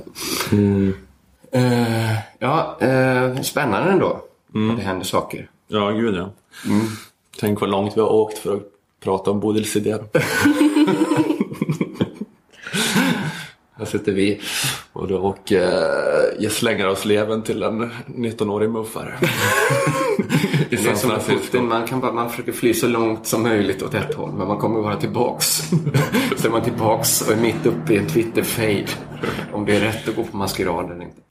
Eh, ja, eh, spännande ändå. Att det händer saker. Ja, gud ja. Tänk vad långt vi har åkt för att prata om Bodil Sidén. Här sitter vi och, då, och eh, slänger oss leven till en 19-årig muffare. Det är som med. Putin, man, kan bara, man försöker fly så långt som möjligt åt ett håll, men man kommer bara tillbaks. så är man tillbaks och är mitt uppe i en Twitter-fade. Om det är rätt att gå på maskerad eller inte.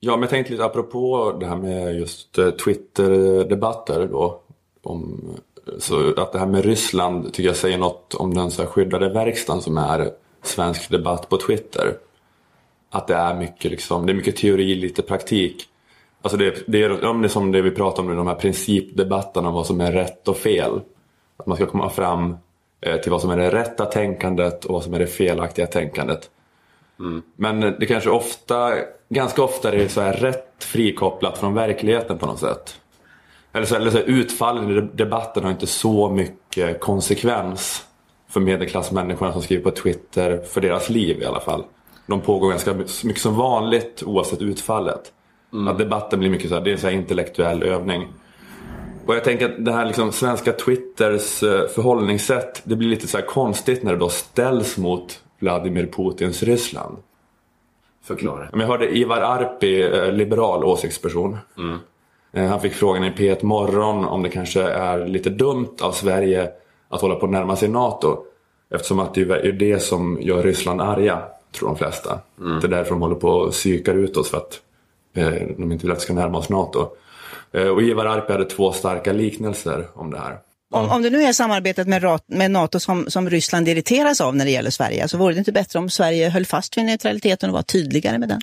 Ja, men jag tänkte lite apropå det här med just eh, Twitter-debatter då. Om, så att det här med Ryssland tycker jag säger något om den så skyddade verkstaden som är svensk debatt på Twitter. Att det är mycket, liksom, det är mycket teori, lite praktik. Alltså det, det, är, ja, det är som det vi pratar om nu, de här principdebatterna om vad som är rätt och fel. Att man ska komma fram eh, till vad som är det rätta tänkandet och vad som är det felaktiga tänkandet. Men det kanske ofta, ganska ofta är det så här rätt frikopplat från verkligheten på något sätt. Eller så, eller så utfallen i debatten har inte så mycket konsekvens för medelklassmänniskorna som skriver på Twitter, för deras liv i alla fall. De pågår ganska mycket som vanligt oavsett utfallet. Att debatten blir mycket så här, det är en så intellektuell övning. Och jag tänker att det här liksom svenska Twitters eh, förhållningssätt, det blir lite så här konstigt när det då ställs mot Vladimir Putins Ryssland. Förklara. Men jag hörde Ivar Arpi, eh, liberal åsiktsperson. Eh, Han fick frågan i P1 Morgon om det kanske är lite dumt av Sverige att hålla på att närma sig NATO. Eftersom att det är det som gör Ryssland arga, tror de flesta. Det är därför de håller på och psykar ut oss för att eh, de inte vill att vi ska närma oss NATO. Eh, och Ivar Arpi hade två starka liknelser om det här. Om, om det nu är samarbetet med, med NATO som, som Ryssland irriteras av när det gäller Sverige, så vore det inte bättre om Sverige höll fast vid neutraliteten och var tydligare med den?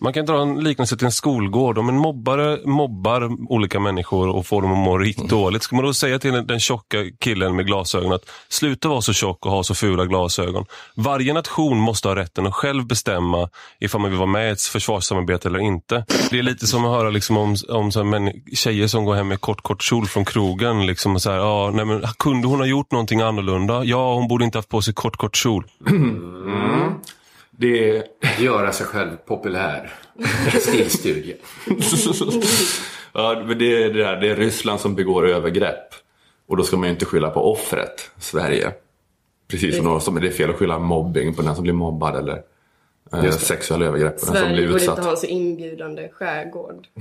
Man kan dra en liknelse till en skolgård. Om en mobbare mobbar olika människor och får dem att må riktigt dåligt, ska man då säga till den, den tjocka killen med glasögon att sluta vara så tjock och ha så fula glasögon. Varje nation måste ha rätten att själv bestämma ifall man vill vara med i ett försvarssamarbete eller inte. Det är lite som att höra liksom om, om så här, män, tjejer som går hem med kort, kort kjol från krogen. Liksom, och så här, ja, nej, men, kunde hon ha gjort någonting annorlunda? Ja, hon borde inte haft på sig kort, kort kjol. Det Göra sig själv populär. Stilstudie. ja, men det, är det, här, det är Ryssland som begår övergrepp. Och då ska man ju inte skylla på offret, Sverige. Precis som någon som det är fel att skylla mobbing på den som blir mobbad eller eh, sexuella övergrepp på den som Sverige blir borde utsatt. inte ha en så inbjudande skärgård.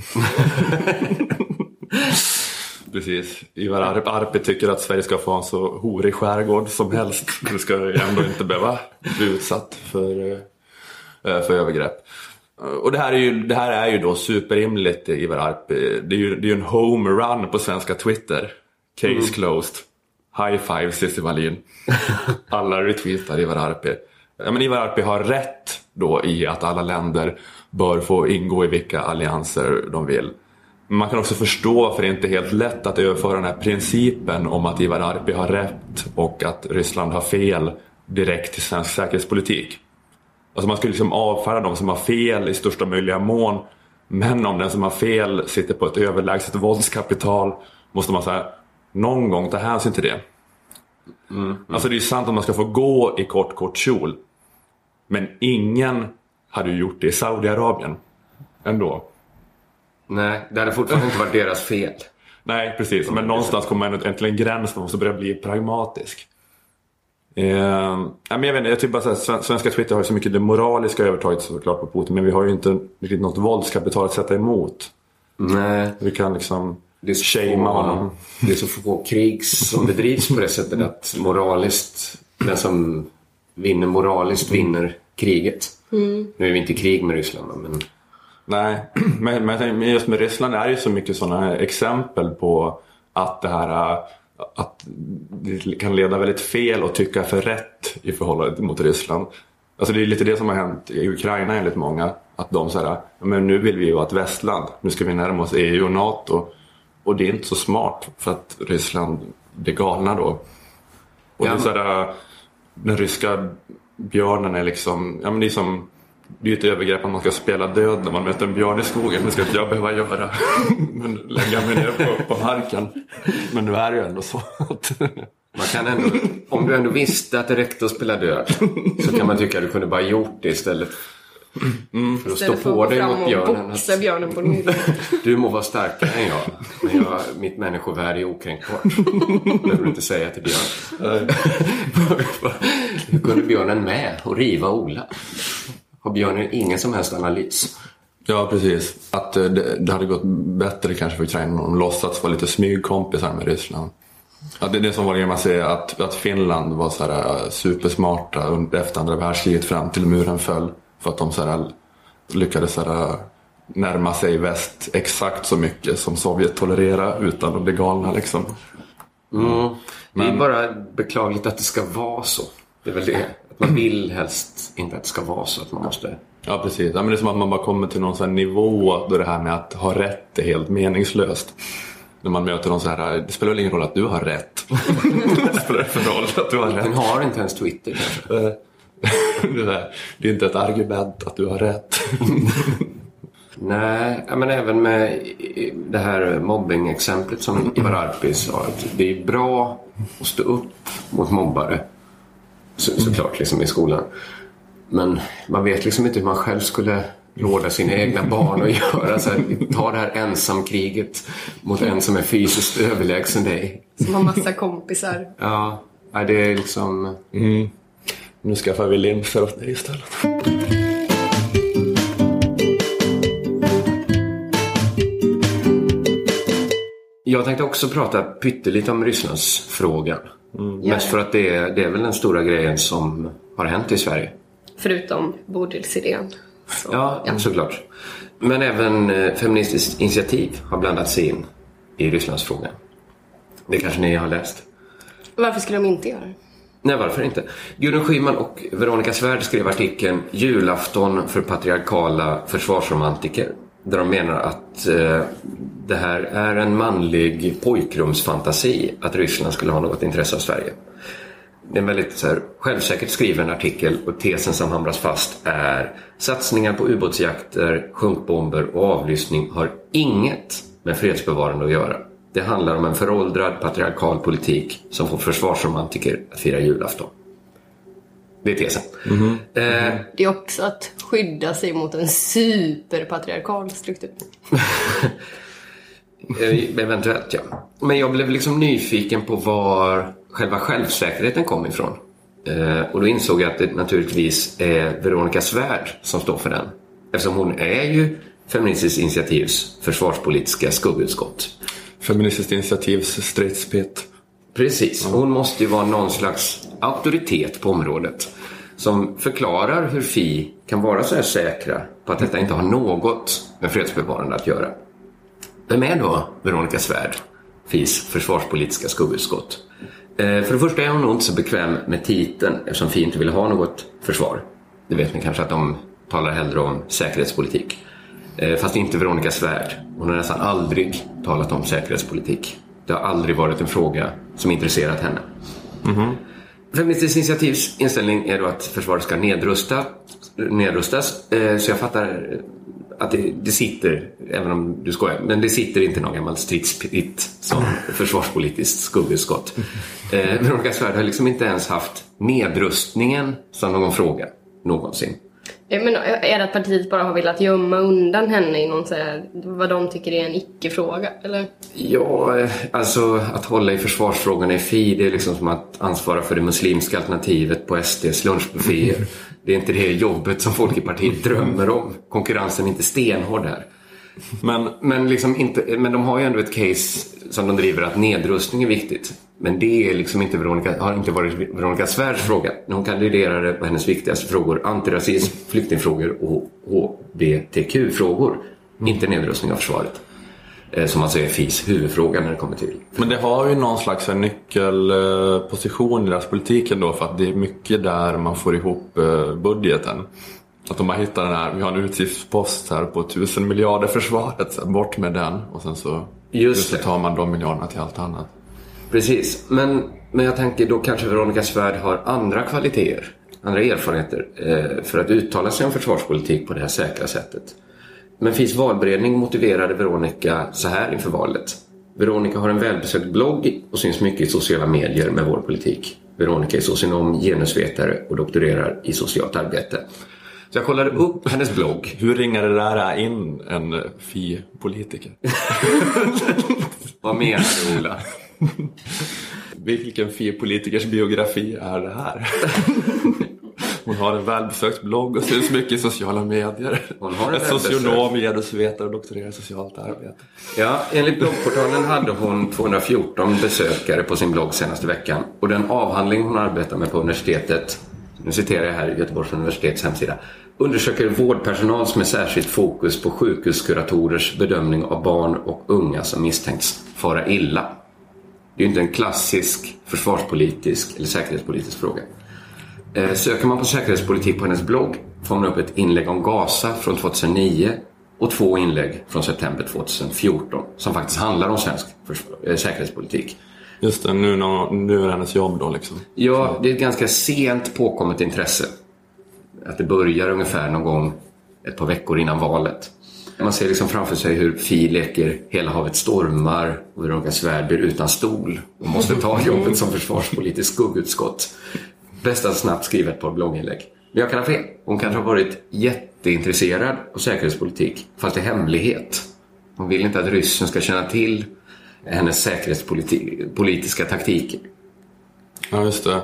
Precis. Ivar Arp, Arpi tycker att Sverige ska få en så horig skärgård som helst. Du ska ändå inte behöva bli utsatt för, eh, för övergrepp. Och det här är ju, det här är ju då superrimligt Ivar Arpi. Det är ju, det är en home run på svenska Twitter. Case closed. High five Cissi Wallin. Alla retweetar Ivar Arpi. Ja, men Ivar Arpi har rätt då i att alla länder bör få ingå i vilka allianser de vill. Man kan också förstå varför det inte är helt lätt att överföra den här principen om att Ivar Arpi har rätt och att Ryssland har fel direkt till svensk säkerhetspolitik. Alltså man skulle liksom avfärda de som har fel i största möjliga mån. Men om den som har fel sitter på ett överlägset våldskapital måste man säga någon gång ta hänsyn till det. Alltså det är sant att man ska få gå i kort, kort kjol. Men ingen hade ju gjort det i Saudiarabien. Ändå. Nej, det hade fortfarande inte varit deras fel. Nej, precis. Men någonstans kommer man till en gräns där man måste börja bli pragmatisk. Eh, men jag, vet, jag tycker bara så här, sven- svenska Twitter har ju så mycket det moraliska övertaget såklart på Putin. Men vi har ju inte riktigt något våldskapital att sätta emot. Nej, Vi kan liksom det shamea honom. det är så få krig som bedrivs på det sättet att moraliskt, den som vinner moraliskt vinner kriget. Nu är vi inte i krig med Ryssland men Nej, men, men just med Ryssland är det ju så mycket sådana exempel på att det här äh, att det kan leda väldigt fel och tycka för rätt i förhållande mot Ryssland. Alltså det är lite det som har hänt i Ukraina enligt många. Att de säger men nu vill vi ju vara ett västland. Nu ska vi närma oss EU och NATO. Och det är inte så smart för att Ryssland blir galna då. Och Ja, det är så här, den ryska björnen är liksom, ja men det är som det är ju ett övergrepp att man ska spela död när man möter en björn i skogen. Det ska inte jag behöva göra. Men lägga mig ner på, på marken. Men nu är det ju ändå så att... man kan ändå, om du ändå visste att det räckte att spela död så kan man tycka att du kunde bara gjort det istället för att stå Istället för på att dig mot och björnen. boxa björnen på. Du må vara starkare än jag, men jag, mitt människovärde är okränkbart. Det behöver du inte säga till björn. Hur kunde björnen med och riva Ola? Har björnen ingen som helst analys? Ja, precis. Att eh, det, det hade gått bättre kanske för Ukraina om de låtsats vara lite smygkompisar med Ryssland. Ja, det är det som var grejen man säger att, att Finland var så här eh, supersmarta under- efter andra världskriget fram till muren föll. För att de så här, lyckades så här, närma sig väst exakt så mycket som Sovjet tolerera utan att bli galna liksom. Det är bara beklagligt att det ska vara så. Det är väl det. Man vill helst inte att det ska vara så. Att man måste... Ja precis, ja, men det är som att man bara kommer till någon sån här nivå då det här med att ha rätt är helt meningslöst. När man möter någon så här, det spelar väl ingen roll att du har rätt. det spelar för roll att du har Den rätt. har inte ens Twitter kanske. Det, där, det är inte ett argument att du har rätt. Nej, men även med det här mobbing-exemplet som Ivar Arpi sa. Att det är bra att stå upp mot mobbare. Så, såklart liksom i skolan. Men man vet liksom inte hur man själv skulle råda sina egna barn att göra. Så här, ta det här ensamkriget mot en som är fysiskt överlägsen dig. Som har massa kompisar. Ja, det är liksom... Nu skaffar vi linser åt dig istället. Jag tänkte också prata pyttelite om Rysslandsfrågan. Mest för att det är, det är väl den stora grejen som har hänt i Sverige. Förutom Bodilsidén. Så, Ja, såklart. Men även eh, Feministiskt initiativ har blandat sig in i Rysslandsfrågan. Det kanske ni har läst? Varför skulle de inte göra det? Nej, varför inte? Gudrun Schyman och Veronica Svärd skrev artikeln Julafton för patriarkala försvarsromantiker. Där de menar att eh, det här är en manlig pojkrumsfantasi att Ryssland skulle ha något intresse av Sverige. Det är en väldigt så här, självsäkert skriven artikel och tesen som hamras fast är satsningar på ubåtsjakter, sjunkbomber och avlyssning har inget med fredsbevarande att göra. Det handlar om en föråldrad patriarkal politik som får försvarsromantiker att fira julafton. Det är tesen. Eh, Det är också att skydda sig mot en superpatriarkal struktur. Eh, Eventuellt, ja. Men jag blev liksom nyfiken på var själva självsäkerheten kom ifrån. Eh, och då insåg jag att det naturligtvis är Veronica Svärd som står för den. Eftersom hon är ju Feministiskt initiativs försvarspolitiska skuggutskott. Feministiskt initiativs stridspitt. Precis. Hon måste ju vara någon slags auktoritet på området. Som förklarar hur Fi kan vara så här säkra på att detta inte har något med fredsbevarande att göra. Vem är då Veronica Svärd, FIs försvarspolitiska skuggutskott? Eh, för det första är hon nog inte så bekväm med titeln eftersom Fi inte vill ha något försvar. Det vet ni kanske att de talar hellre om säkerhetspolitik. Eh, fast inte Veronica Svärd. Hon har nästan aldrig talat om säkerhetspolitik. Det har aldrig varit en fråga som intresserat henne. Mhm. Feministiskt initiativs inställning är då att försvaret ska nedrusta, nedrustas. Eh, Så jag fattar att det, det sitter, även om du skojar, men det sitter inte någon gammal stridspitt som försvarspolitiskt skuggutskott. Eh, Veronica Svärd har liksom inte ens haft nedrustningen som någon fråga någonsin. Eh, men eh, är det att partiet bara har velat gömma undan henne i någon så här, vad de tycker är en icke-fråga? Eller? Ja, eh, alltså att hålla i försvarsfrågorna i FI, det är liksom som att ansvara för det muslimska alternativet på SDs lunchbufféer. Det är inte det jobbet som folk i partiet drömmer om. Konkurrensen är inte stenhård här. Men Men, liksom inte, men de har ju ändå ett case som de driver att nedrustning är viktigt. Men det är liksom inte Veronica, har inte varit Veronica Svärds fråga. Hon kandiderade på hennes viktigaste frågor, antirasism, flyktingfrågor och HBTQ-frågor. Inte nedrustning av försvaret. Eh, Som alltså är FIs huvudfråga när det kommer till. Men det har ju någon slags nyckelposition i deras politik ändå för att det är mycket där man får ihop eh, budgeten. Att de har hittat den här, vi har en utgiftspost här på tusen miljarder försvaret, så bort med den och sen så, Just så tar man de miljarderna till allt annat. Precis, men, men jag tänker då kanske Veronica Svärd har andra kvaliteter, andra erfarenheter eh, för att uttala sig om försvarspolitik på det här säkra sättet. Men FIs valberedning motiverade Veronica så här inför valet. Veronica har en välbesökt blogg och syns mycket i sociala medier med vår politik. Veronica är socionom, genusvetare och doktorerar i socialt arbete. Så jag kollade upp hennes blogg Hur ringar det där in en FI-politiker? Vad menar du Ola? Vilken FI-politikers biografi är det här? Hon har en välbesökt blogg och syns mycket i sociala medier. Hon har en socionom, genusvetare och doktorerar i socialt arbete. Ja, enligt bloggportalen hade hon 214 besökare på sin blogg senaste veckan. Och den avhandling hon arbetar med på universitetet, nu citerar jag här Göteborgs universitets hemsida, undersöker vårdpersonal som är särskilt fokus på sjukhuskuratorers bedömning av barn och unga som misstänks fara illa. Det är ju inte en klassisk försvarspolitisk eller säkerhetspolitisk fråga. Eh, söker man på säkerhetspolitik på hennes blogg får man upp ett inlägg om Gaza från 2009 och två inlägg från september 2014 som faktiskt handlar om svensk eh, säkerhetspolitik. Just det, nu, när- nu är hennes jobb då liksom. Ja, det är ett ganska sent påkommet intresse. Att det börjar ungefär någon gång ett par veckor innan valet. Man ser liksom framför sig hur Fi leker Hela havet stormar och Veronica Svärd blir utan stol och måste ta jobbet som försvarspolitisk skuggutskott. bäst att snabbt skriva ett par blogginlägg. Men jag kan ha fel. Hon kanske har varit jätteintresserad av säkerhetspolitik, fast i hemlighet. Hon vill inte att ryssen ska känna till hennes säkerhetspolitiska taktiker. Ja, just det.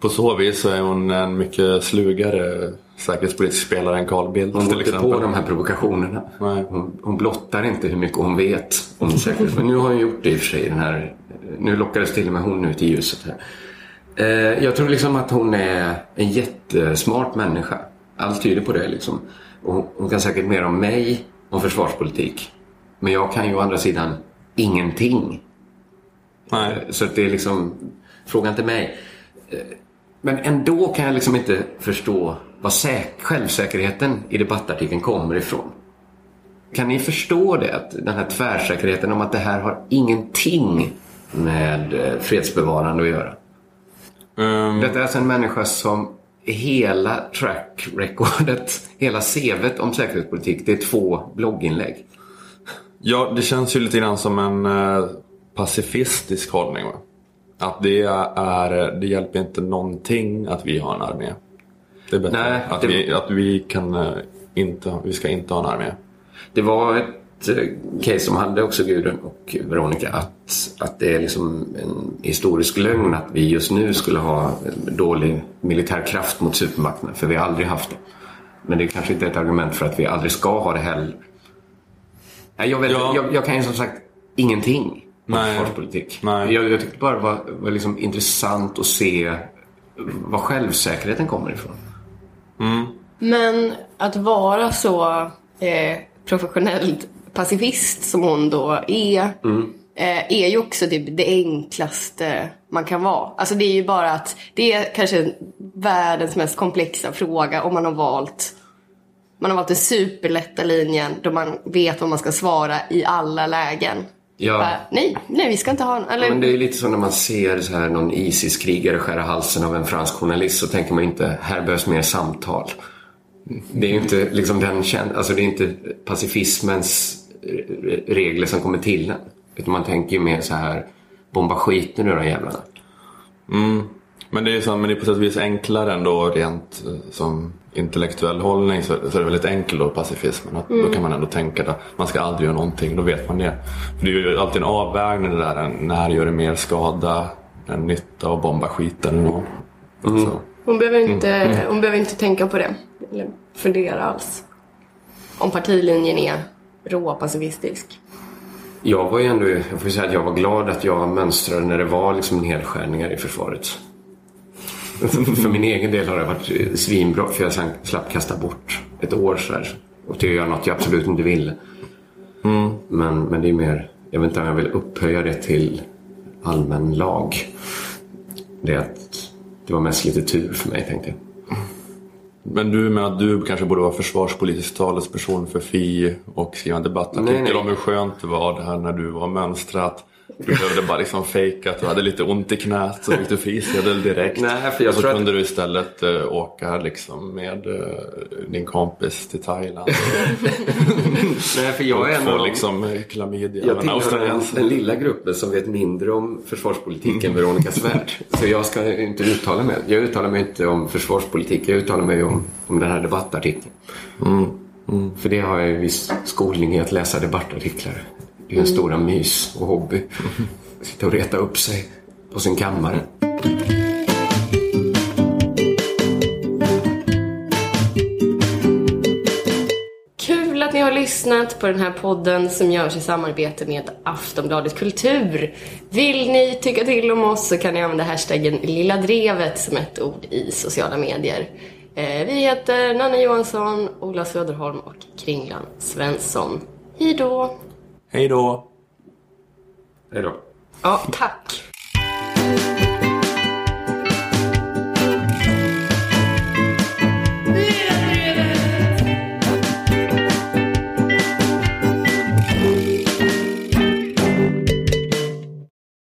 På så vis så är hon en mycket slugare säkerhetspolitisk spelare än Carl Bildt Hon går inte på de här provokationerna. Nej. Hon, hon blottar inte hur mycket hon vet om säkerhet. Men nu har hon gjort det i och för sig. Den här, nu lockades till och med hon ut i ljuset här. Eh, jag tror liksom att hon är en jättesmart människa. Allt tyder på det liksom. Och hon, hon kan säkert mer om mig, om försvarspolitik. Men jag kan ju å andra sidan ingenting. Nej. Så att det är liksom, fråga inte mig. Eh, Men ändå kan jag liksom inte förstå var säk- självsäkerheten i debattartikeln kommer ifrån. Kan ni förstå det? Att den här tvärsäkerheten om att det här har ingenting med eh, fredsbevarande att göra. Ehm, Detta är alltså en människa som hela track recordet, hela CVt om säkerhetspolitik, det är två blogginlägg. Ja, det känns ju lite grann som en eh, pacifistisk hållning. Va? Att det är, det hjälper inte någonting att vi har en armé. Det är bättre Nej, att, det- vi, att vi kan eh, inte, vi ska inte ha en armé. Det var ett eh, case som hade också Gudrun och Veronica att, att det är liksom en historisk lögn att vi just nu skulle ha dålig militär kraft mot supermakterna för vi har aldrig haft det. Men det är kanske inte ett argument för att vi aldrig ska ha det heller. Jag, vet, Ja. jag, jag kan ju som sagt ingenting om Nej. försvarspolitik. Nej. Jag, jag tyckte bara det var, var liksom intressant att se var självsäkerheten kommer ifrån. Men att vara så eh, professionellt pacifist som hon då är, eh, är ju också det, det enklaste man kan vara. Alltså det är ju bara att det är kanske världens mest komplexa fråga om man har valt man har valt den superlätta linjen då man vet vad man ska svara i alla lägen. Ja. Bara, nej, nej vi ska inte ha en, eller, Men det är lite som när man ser så här någon ISIS-krigare skära halsen av en fransk journalist så tänker man inte här behövs mer samtal. Det är ju inte liksom den kän- alltså det är inte pacifismens regler som kommer till en. Utan man tänker ju mer så här bomba skiten ur de jävlarna. Men det är, så, men det är på sätt och vis enklare ändå rent eh, som intellektuell hållning så, så är det väldigt enkelt då pacifismen. Att Då kan man ändå tänka att man ska aldrig göra någonting, då vet man det. För det är ju alltid en avvägning det där, när gör det mer skada än nytta att bomba skiten. Och, så. hon, behöver inte, hon behöver inte tänka på det. Eller fundera alls. Om partilinjen är råpacifistisk. Jag var ju ändå, jag får ju säga att jag var glad att jag mönstrade när det var liksom nedskärningar i försvaret. för min egen del har det varit svinbra för jag slapp kasta bort ett år så här. Och till att göra något jag absolut inte ville. Men, men det är mer, jag vet inte om jag vill upphöja det till allmän lag. Det att det var mest lite tur för mig tänkte jag. Men du menar att du kanske borde vara försvarspolitisk talesperson för FI och skriva en Nej, debattartikel nej. om hur skönt det var det här när du var mönstrat. Du behövde bara liksom fejka att du hade lite ont i knät så fick du frisedel direkt. Nej, för jag och så tror att- kunde du istället uh, åka liksom med eh, din kompis till Thailand. Nej, för jag är en av liksom eh, klamydia Jag tillhör den, den lilla gruppen som vet mindre om försvarspolitik än Veronica Svärd. Så jag ska inte uttala mig. Jag uttalar mig inte om försvarspolitik. Jag uttalar mig om, om den här debattartikeln. För det har jag ju viss skolning i att läsa debattartiklar. Det är en stora mys och hobby. Sitta och reta upp sig på sin kammare. Kul att ni har lyssnat på den här podden som görs i samarbete med Aftonbladet Kultur. Vill ni tycka till om oss så kan ni använda hashtaggen Lilla Drevet som ett ord i sociala medier. Eh, vi heter Nanna Johansson, Ola Söderholm och Kringlan Svensson. Hej då! Hej då! Hej då. Ja, tack.